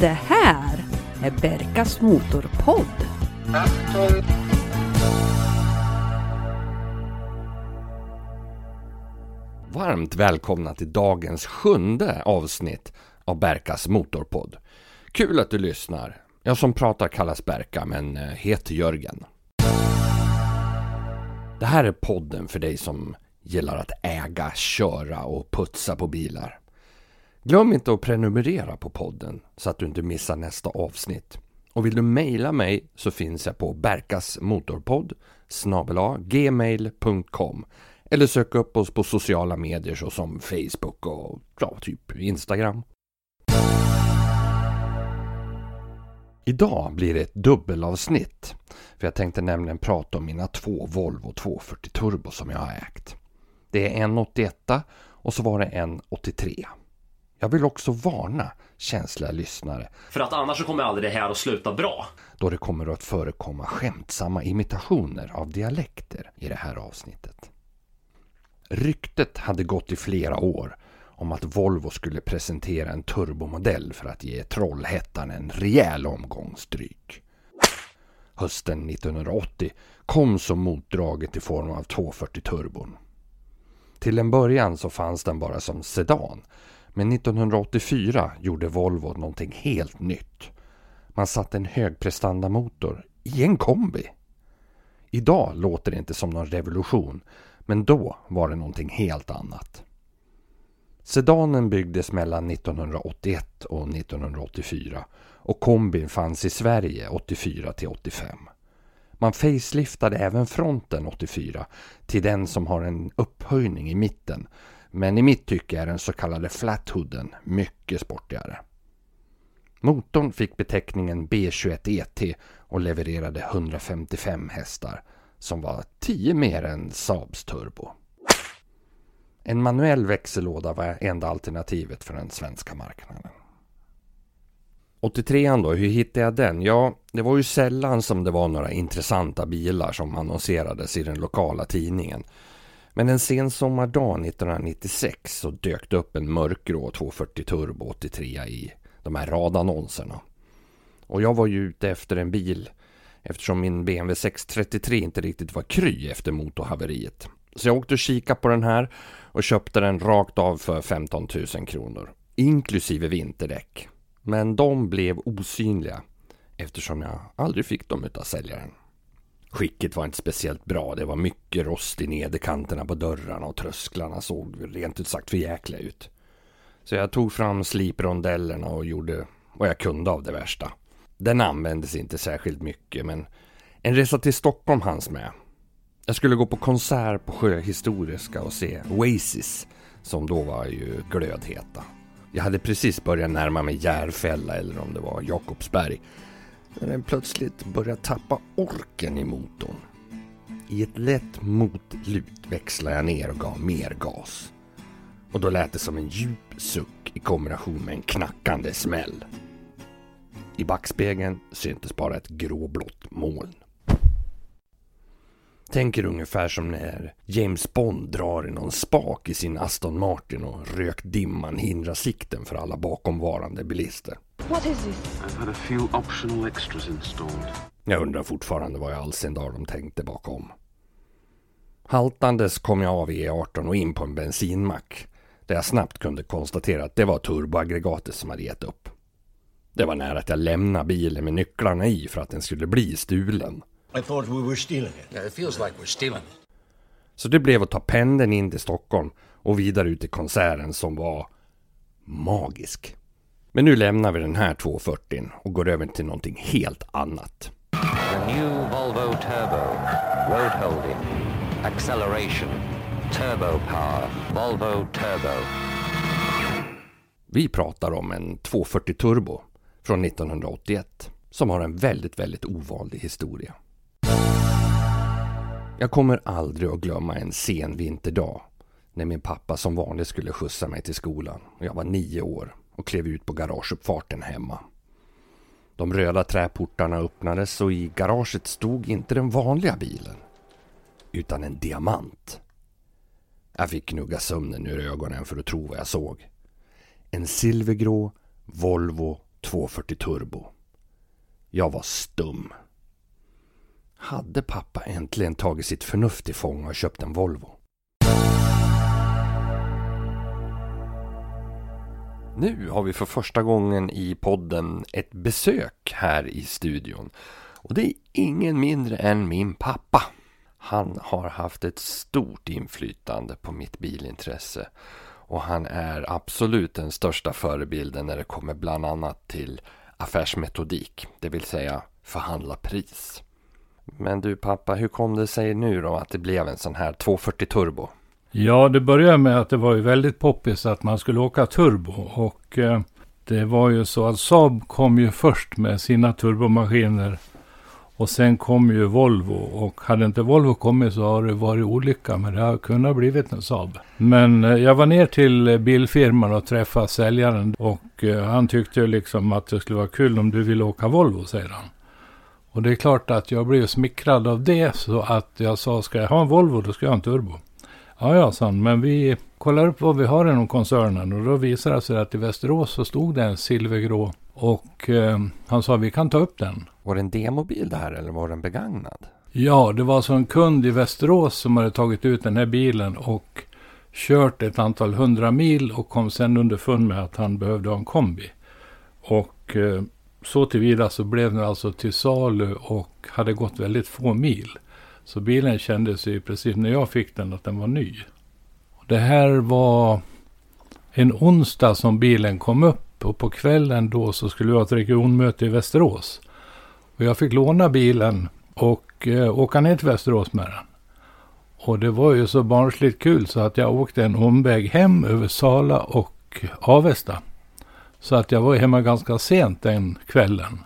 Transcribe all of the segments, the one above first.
Det här är Berkas Motorpodd. Varmt välkomna till dagens sjunde avsnitt av Berkas Motorpodd. Kul att du lyssnar. Jag som pratar kallas Berka men eh, heter Jörgen. Det här är podden för dig som gillar att äga, köra och putsa på bilar. Glöm inte att prenumerera på podden så att du inte missar nästa avsnitt. Och vill du mejla mig så finns jag på berkasmotorpodd gmail.com eller sök upp oss på sociala medier såsom Facebook och ja, typ Instagram. Idag blir det ett dubbelavsnitt. För jag tänkte nämligen prata om mina två Volvo 240 Turbo som jag har ägt. Det är en 81 och så var det en 83. Jag vill också varna känsliga lyssnare. För att annars så kommer aldrig det här att sluta bra. Då det kommer att förekomma skämtsamma imitationer av dialekter i det här avsnittet. Ryktet hade gått i flera år om att Volvo skulle presentera en turbomodell för att ge Trollhättan en rejäl omgång stryk. Hösten 1980 kom så motdraget i form av 240 turbon. Till en början så fanns den bara som sedan. Men 1984 gjorde Volvo någonting helt nytt. Man satte en högprestandamotor i en kombi. Idag låter det inte som någon revolution, men då var det någonting helt annat. Sedanen byggdes mellan 1981 och 1984 och kombin fanns i Sverige 84 till 85. Man faceliftade även fronten 84 till den som har en upphöjning i mitten. Men i mitt tycke är den så kallade flathooden mycket sportigare. Motorn fick beteckningen B21 ET och levererade 155 hästar som var 10 mer än Saabs turbo. En manuell växellåda var enda alternativet för den svenska marknaden. 83an då, hur hittade jag den? Ja, det var ju sällan som det var några intressanta bilar som annonserades i den lokala tidningen. Men en sen sommardag 1996 så dök det upp en mörkgrå 240 Turbo 83 i de här radannonserna. Och jag var ju ute efter en bil eftersom min BMW 633 inte riktigt var kry efter motorhaveriet. Så jag åkte och kikade på den här och köpte den rakt av för 15 000 kronor. Inklusive vinterdäck. Men de blev osynliga eftersom jag aldrig fick dem utav säljaren. Skicket var inte speciellt bra. Det var mycket rost i nederkanterna på dörrarna och trösklarna såg rent ut sagt för jäkla ut. Så jag tog fram sliprondellerna och gjorde vad jag kunde av det värsta. Den användes inte särskilt mycket men en resa till Stockholm hanns med. Jag skulle gå på konsert på Sjöhistoriska och se Oasis som då var ju glödheta. Jag hade precis börjat närma mig Järfälla eller om det var Jakobsberg. När den plötsligt började tappa orken i motorn. I ett lätt motlut växlade jag ner och gav mer gas. Och då lät det som en djup suck i kombination med en knackande smäll. I backspegeln syntes bara ett gråblått moln. Tänker ungefär som när James Bond drar i någon spak i sin Aston Martin och rökdimman hindrar sikten för alla bakomvarande bilister. What is this? I've had a few optional extras installed. Jag undrar fortfarande vad i all sin dar de tänkte bakom. Haltandes kom jag av E18 och in på en bensinmack. Där jag snabbt kunde konstatera att det var turboaggregatet som hade gett upp. Det var nära att jag lämnade bilen med nycklarna i för att den skulle bli stulen. I thought we were stealing it. Yeah, it feels like we're stealing it. Så det blev att ta pendeln in till Stockholm och vidare ut till konserten som var magisk. Men nu lämnar vi den här 240 och går över till någonting helt annat. The new Volvo Turbo. Road holding. Acceleration. Turbo power. Volvo Turbo. Vi pratar om en 240 Turbo från 1981 som har en väldigt, väldigt ovanlig historia. Jag kommer aldrig att glömma en sen vinterdag när min pappa som vanligt skulle skjutsa mig till skolan och jag var nio år och klev ut på garageuppfarten hemma. De röda träportarna öppnades och i garaget stod inte den vanliga bilen utan en diamant. Jag fick gnugga sömnen ur ögonen för att tro vad jag såg. En silvergrå Volvo 240 Turbo. Jag var stum. Hade pappa äntligen tagit sitt förnuft i fånga och köpt en Volvo? Nu har vi för första gången i podden ett besök här i studion. Och det är ingen mindre än min pappa. Han har haft ett stort inflytande på mitt bilintresse. Och han är absolut den största förebilden när det kommer bland annat till affärsmetodik. Det vill säga förhandla pris. Men du pappa, hur kom det sig nu då att det blev en sån här 240 turbo? Ja, det började med att det var ju väldigt poppis att man skulle åka turbo. Och eh, det var ju så att Saab kom ju först med sina turbomaskiner. Och sen kom ju Volvo. Och hade inte Volvo kommit så har det varit olycka. Men det har kunnat blivit en Saab. Men eh, jag var ner till bilfirman och träffade säljaren. Och eh, han tyckte ju liksom att det skulle vara kul om du ville åka Volvo, säger han. Och det är klart att jag blev smickrad av det. Så att jag sa, ska jag ha en Volvo då ska jag ha en turbo. Ja, ja, sa han, men vi kollar upp vad vi har inom koncernen och då visade det sig att i Västerås så stod det en silvergrå och eh, han sa vi kan ta upp den. Var det en demobil det här eller var den begagnad? Ja, det var alltså en kund i Västerås som hade tagit ut den här bilen och kört ett antal hundra mil och kom sen underfund med att han behövde ha en kombi. Och eh, så tillvida så blev den alltså till salu och hade gått väldigt få mil. Så bilen kändes ju precis när jag fick den att den var ny. Det här var en onsdag som bilen kom upp och på kvällen då så skulle vi ha ett regionmöte i Västerås. Och jag fick låna bilen och eh, åka ner till Västerås med den. Och det var ju så barnsligt kul så att jag åkte en omväg hem över Sala och Avesta. Så att jag var hemma ganska sent den kvällen.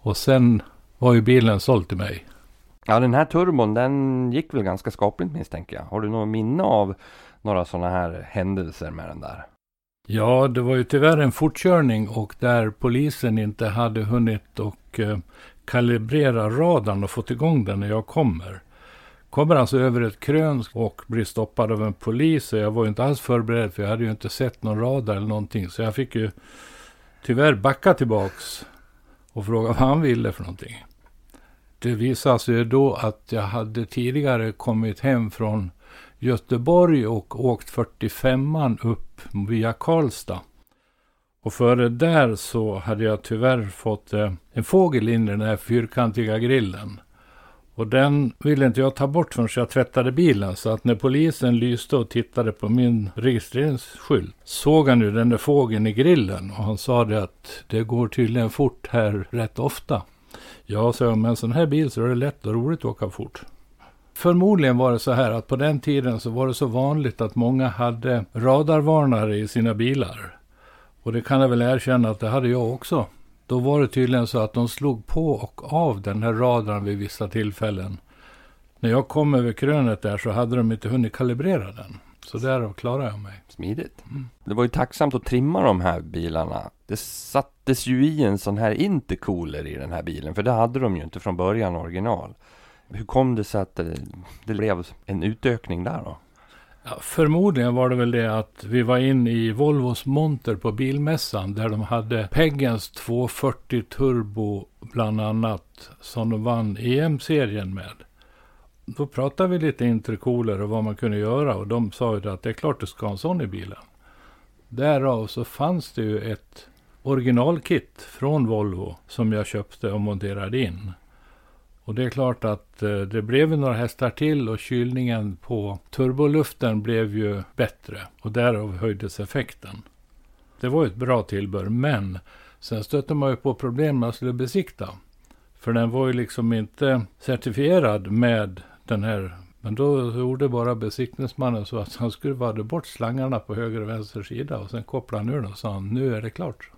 Och sen var ju bilen såld till mig. Ja, den här turbon den gick väl ganska skapligt misstänker jag. Har du något minne av några sådana här händelser med den där? Ja, det var ju tyvärr en fortkörning och där polisen inte hade hunnit och eh, kalibrera radarn och fått igång den när jag kommer. Kommer alltså över ett krön och blir stoppad av en polis och jag var ju inte alls förberedd för jag hade ju inte sett någon radar eller någonting. Så jag fick ju tyvärr backa tillbaks och fråga vad han ville för någonting. Det visade sig då att jag hade tidigare kommit hem från Göteborg och åkt 45an upp via Karlstad. Och före där så hade jag tyvärr fått eh, en fågel in i den här fyrkantiga grillen. Och den ville inte jag ta bort förrän jag tvättade bilen. Så att när polisen lyste och tittade på min registreringsskylt såg han ju den där fågeln i grillen. Och han sa det att det går tydligen fort här rätt ofta. Ja, sa jag, med en sån här bil så är det lätt och roligt att åka fort. Förmodligen var det så här att på den tiden så var det så vanligt att många hade radarvarnare i sina bilar. Och det kan jag väl erkänna att det hade jag också. Då var det tydligen så att de slog på och av den här radarn vid vissa tillfällen. När jag kom över krönet där så hade de inte hunnit kalibrera den. Så därav klarade jag mig. Smidigt. Det var ju tacksamt att trimma de här bilarna. Det sattes ju i en sån här intercooler i den här bilen. För det hade de ju inte från början original. Hur kom det sig att det, det blev en utökning där då? Ja, förmodligen var det väl det att vi var inne i Volvos monter på bilmässan där de hade Peggens 240 Turbo bland annat som de vann EM-serien med. Då pratade vi lite intercooler och vad man kunde göra och de sa ju att det är klart du ska ha en sån i bilen. Därav så fanns det ju ett originalkit från Volvo som jag köpte och monterade in. Och det är klart att eh, det blev några hästar till och kylningen på turboluften blev ju bättre. Och därav höjdes effekten. Det var ju ett bra tillbehör, men sen stötte man ju på problem när man skulle besikta. För den var ju liksom inte certifierad med den här. Men då gjorde bara besiktningsmannen så att han skruvade bort slangarna på höger och vänster sida. Och sen kopplade han ur den och sa nu är det klart.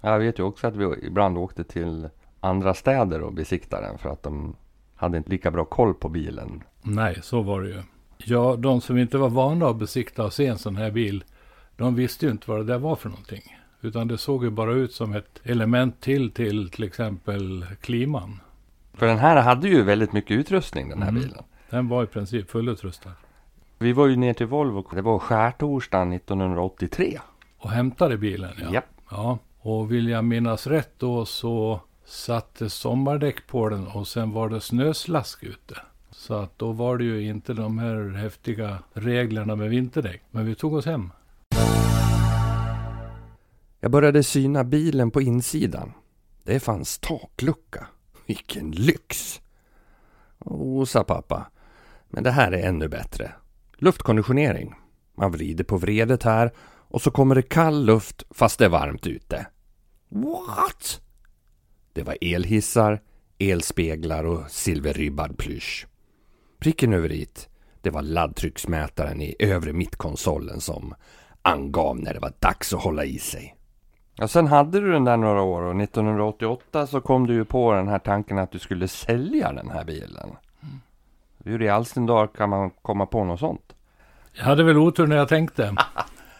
Jag vet ju också att vi ibland åkte till andra städer och besiktade den för att de hade inte lika bra koll på bilen. Nej, så var det ju. Ja, de som inte var vana att besikta och se en sån här bil, de visste ju inte vad det där var för någonting. Utan det såg ju bara ut som ett element till till till exempel kliman. För den här hade ju väldigt mycket utrustning den här Mm. bilen. Den var i princip fullutrustad. Vi var ju ner till Volvo, det var skärtorsdagen 1983. och hämtade bilen. Ja. Japp. ja. Och vill jag minnas rätt då så satte sommardäck på den och sen var det snöslask ute. Så att då var det ju inte de här häftiga reglerna med vinterdäck. Men vi tog oss hem. Jag började syna bilen på insidan. Det fanns taklucka. Vilken lyx! Åh, sa pappa. Men det här är ännu bättre. Luftkonditionering. Man vrider på vredet här och så kommer det kall luft fast det är varmt ute. What? Det var elhissar, elspeglar och silverribbad plysch. Pricken över it, det var laddtrycksmätaren i övre mittkonsolen som angav när det var dags att hålla i sig. Ja, sen hade du den där några år och 1988 så kom du ju på den här tanken att du skulle sälja den här bilen. Hur i all sin dag kan man komma på något sånt? Jag hade väl otur när jag tänkte.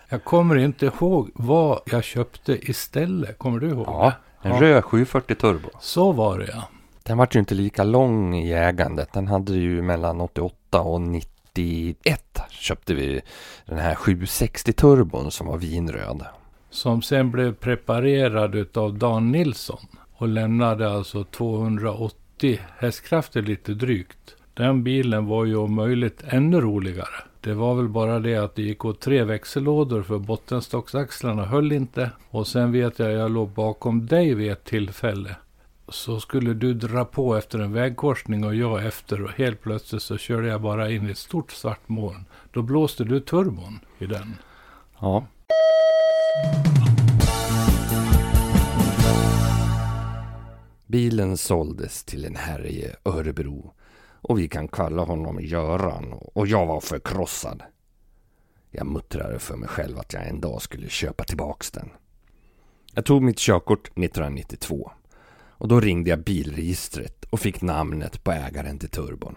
Jag kommer inte ihåg vad jag köpte istället. Kommer du ihåg? Ja, en Ja. röd 740 turbo. Så var det ja. Den var ju inte lika lång i ägandet. Den hade ju mellan 88 och 91 köpte vi den här 760 turbon som var vinröd. Som sen blev preparerad utav Dan Nilsson. Och lämnade alltså 280 hästkrafter lite drygt. Den bilen var ju om möjligt ännu roligare. Det var väl bara det att det gick åt tre växellådor för bottenstocksaxlarna höll inte. Och sen vet jag, jag låg bakom dig vid ett tillfälle. Så skulle du dra på efter en vägkorsning och jag efter och helt plötsligt så körde jag bara in i ett stort svart moln. Då blåste du turbon i den. Ja. Bilen såldes till en herre i Örebro och vi kan kalla honom Göran och jag var förkrossad. Jag muttrade för mig själv att jag en dag skulle köpa tillbaks den. Jag tog mitt körkort 1992 och då ringde jag bilregistret och fick namnet på ägaren till turbon.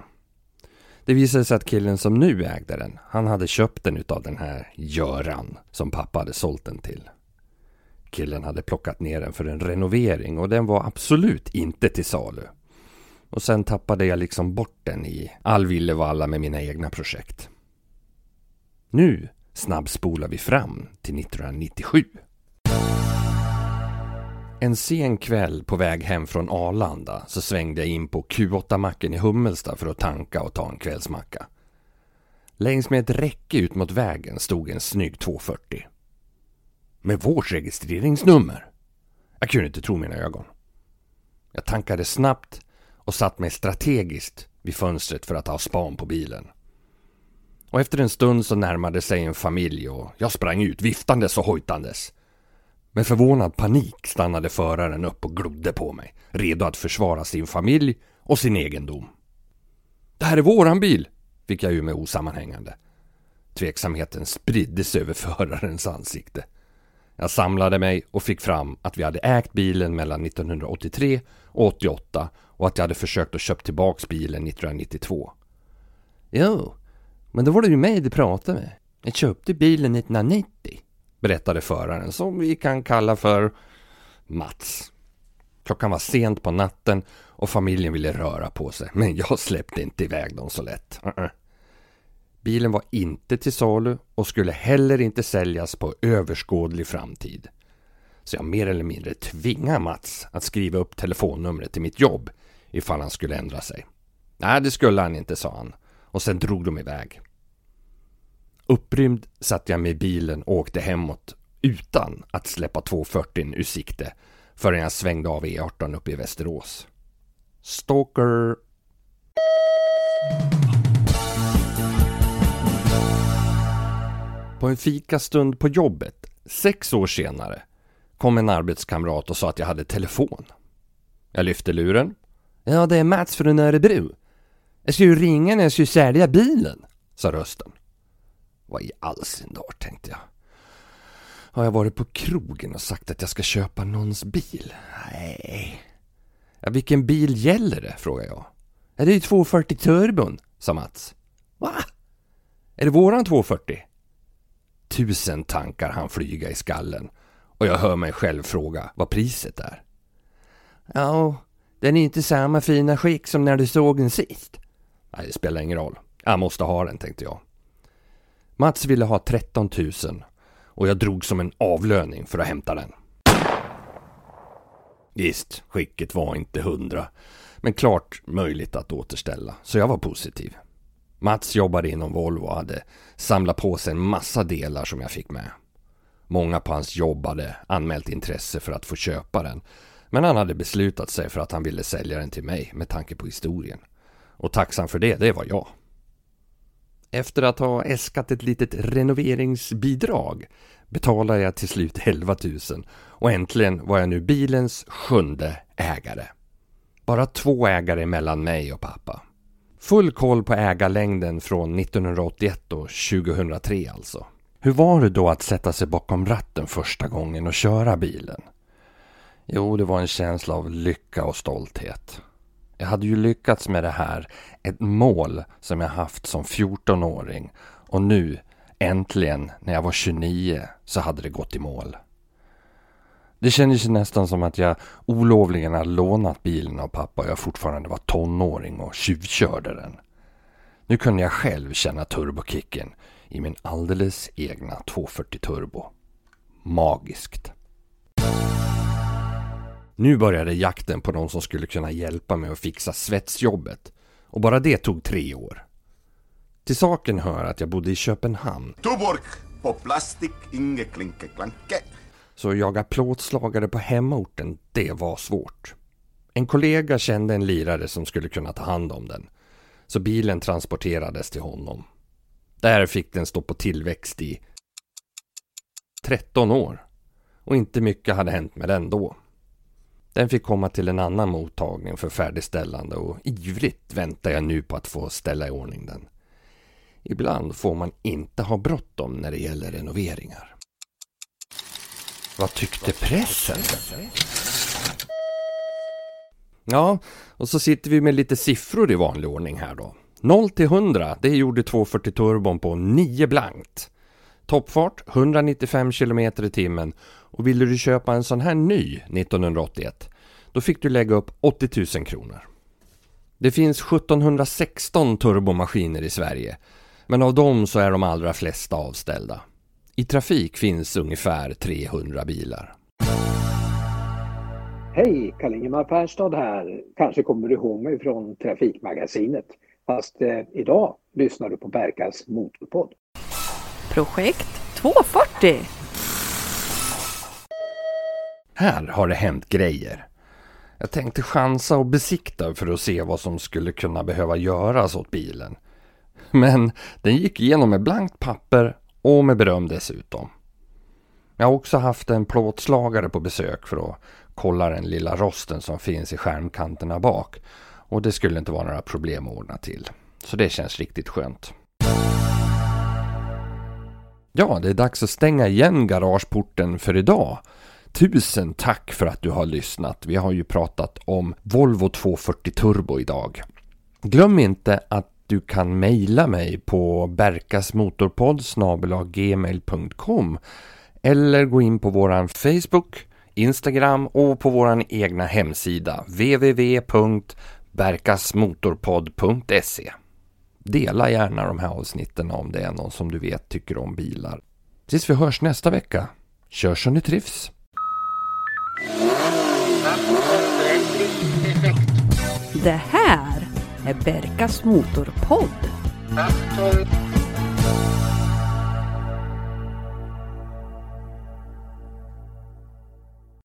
Det visade sig att killen som nu ägde den, han hade köpt den utav den här Göran som pappa hade sålt den till. Killen hade plockat ner den för en renovering och den var absolut inte till salu. Och sen tappade jag liksom bort den i all villevalla med mina egna projekt. Nu snabbspolar vi fram till 1997. En sen kväll på väg hem från Arlanda så svängde jag in på Q8-macken i Hummelsta för att tanka och ta en kvällsmacka. Längs med ett räcke ut mot vägen stod en snygg 240. Med vårt registreringsnummer. Jag kunde inte tro mina ögon. Jag tankade snabbt och satt mig strategiskt vid fönstret för att ha span på bilen. Och efter en stund så närmade sig en familj och jag sprang ut viftandes och hojtandes. Med förvånad panik stannade föraren upp och glodde på mig, redo att försvara sin familj och sin egendom. Det här är våran bil, fick jag ur mig osammanhängande. Tveksamheten spridde sig över förarens ansikte. Jag samlade mig och fick fram att vi hade ägt bilen mellan 1983 och 88 och att jag hade försökt att köpa tillbaks bilen 1992. Jo, men då var det ju mig du pratade med. Jag köpte bilen 1990, berättade föraren som vi kan kalla för Mats. Klockan var sent på natten och familjen ville röra på sig, men jag släppte inte iväg dem så lätt. Uh-uh. Bilen var inte till salu och skulle heller inte säljas på överskådlig framtid. Så jag mer eller mindre tvingade Mats att skriva upp telefonnumret till mitt jobb ifall han skulle ändra sig. Nej, det skulle han inte, sa han. Och sen drog de iväg. Upprymd satt jag med bilen och åkte hemåt utan att släppa 240 ur sikte förrän jag svängde av E18 uppe i Västerås. Stalker! På en fikastund på jobbet, sex år senare, kom en arbetskamrat och sa att jag hade telefon. Jag lyfte luren. Ja, det är Mats från Örebro. Jag ska ju ringa när jag ska sälja bilen, sa rösten. Vad i all sin dar, tänkte jag. Har jag varit på krogen och sagt att jag ska köpa någons bil? Nej. Ja, vilken bil gäller det? frågade jag. Ja, det är ju 240 turbon, sa Mats. Va? Är det våran 240? Tusen tankar han flyga i skallen och jag hör mig själv fråga vad priset är. Ja, den är inte samma fina skick som när du såg den sist. Nej, det spelar ingen roll. Jag måste ha den, tänkte jag. Mats ville ha 13 000 och jag drog som en avlöning för att hämta den. Visst, skicket var inte hundra, men klart möjligt att återställa, så jag var positiv. Mats jobbade inom Volvo och hade samlat på sig en massa delar som jag fick med. Många på hans jobb hade anmält intresse för att få köpa den, men han hade beslutat sig för att han ville sälja den till mig med tanke på historien. Och tacksam för det, det var jag. Efter att ha äskat ett litet renoveringsbidrag betalade jag till slut 11 000 och äntligen var jag nu bilens sjunde ägare. Bara två ägare mellan mig och pappa. Full koll på ägarlängden från 1981 och 2003 alltså. Hur var det då att sätta sig bakom ratten första gången och köra bilen? Jo, det var en känsla av lycka och stolthet. Jag hade ju lyckats med det här, ett mål som jag haft som 14-åring och nu, äntligen, när jag var 29, så hade det gått i mål. Det kändes nästan som att jag olovligen hade lånat bilen av pappa och jag fortfarande var tonåring och tjuvkörde den. Nu kunde jag själv känna turbokicken i min alldeles egna 240 turbo. Magiskt. Nu började jakten på någon som skulle kunna hjälpa mig att fixa svetsjobbet. Och bara det tog tre år. Till saken hör att jag bodde i Köpenhamn. Tuborg på plastik, inge klinke klanke. Så att jaga plåtslagare på hemorten, det var svårt. En kollega kände en lirare som skulle kunna ta hand om den. Så bilen transporterades till honom. Där fick den stå på tillväxt i 13 år. Och inte mycket hade hänt med den då. Den fick komma till en annan mottagning för färdigställande och ivrigt väntar jag nu på att få ställa i ordning den. Ibland får man inte ha bråttom när det gäller renoveringar. Vad tyckte pressen? Ja, och så sitter vi med lite siffror i vanlig ordning här då. 0 till 100, det gjorde 240 turbon på 9 blankt. Toppfart 195 km i timmen och ville du köpa en sån här ny 1981 då fick du lägga upp 80 000 kronor. Det finns 1716 turbomaskiner i Sverige men av dem så är de allra flesta avställda. I trafik finns ungefär 300 bilar. Hej, Karl-Ingemar Perstad här. Kanske kommer du ihåg mig från Trafikmagasinet. Fast eh, idag lyssnar du på Berkas Motorpodd. Projekt 240. Här har det hänt grejer. Jag tänkte chansa och besikta för att se vad som skulle kunna behöva göras åt bilen. Men den gick igenom med blankt papper och med beröm dessutom. Jag har också haft en plåtslagare på besök för att kolla den lilla rosten som finns i skärmkanterna bak. Och det skulle inte vara några problem att ordna till. Så det känns riktigt skönt. Ja, det är dags att stänga igen garageporten för idag. Tusen tack för att du har lyssnat. Vi har ju pratat om Volvo 240 Turbo idag. Glöm inte att du kan mejla mig på berkasmotorpodd gmail.com eller gå in på våran Facebook, Instagram och på våran egna hemsida www.berkasmotorpodd.se Dela gärna de här avsnitten om det är någon som du vet tycker om bilar. Tills vi hörs nästa vecka. Kör så ni trivs! Det här är Berkas Motorpodd.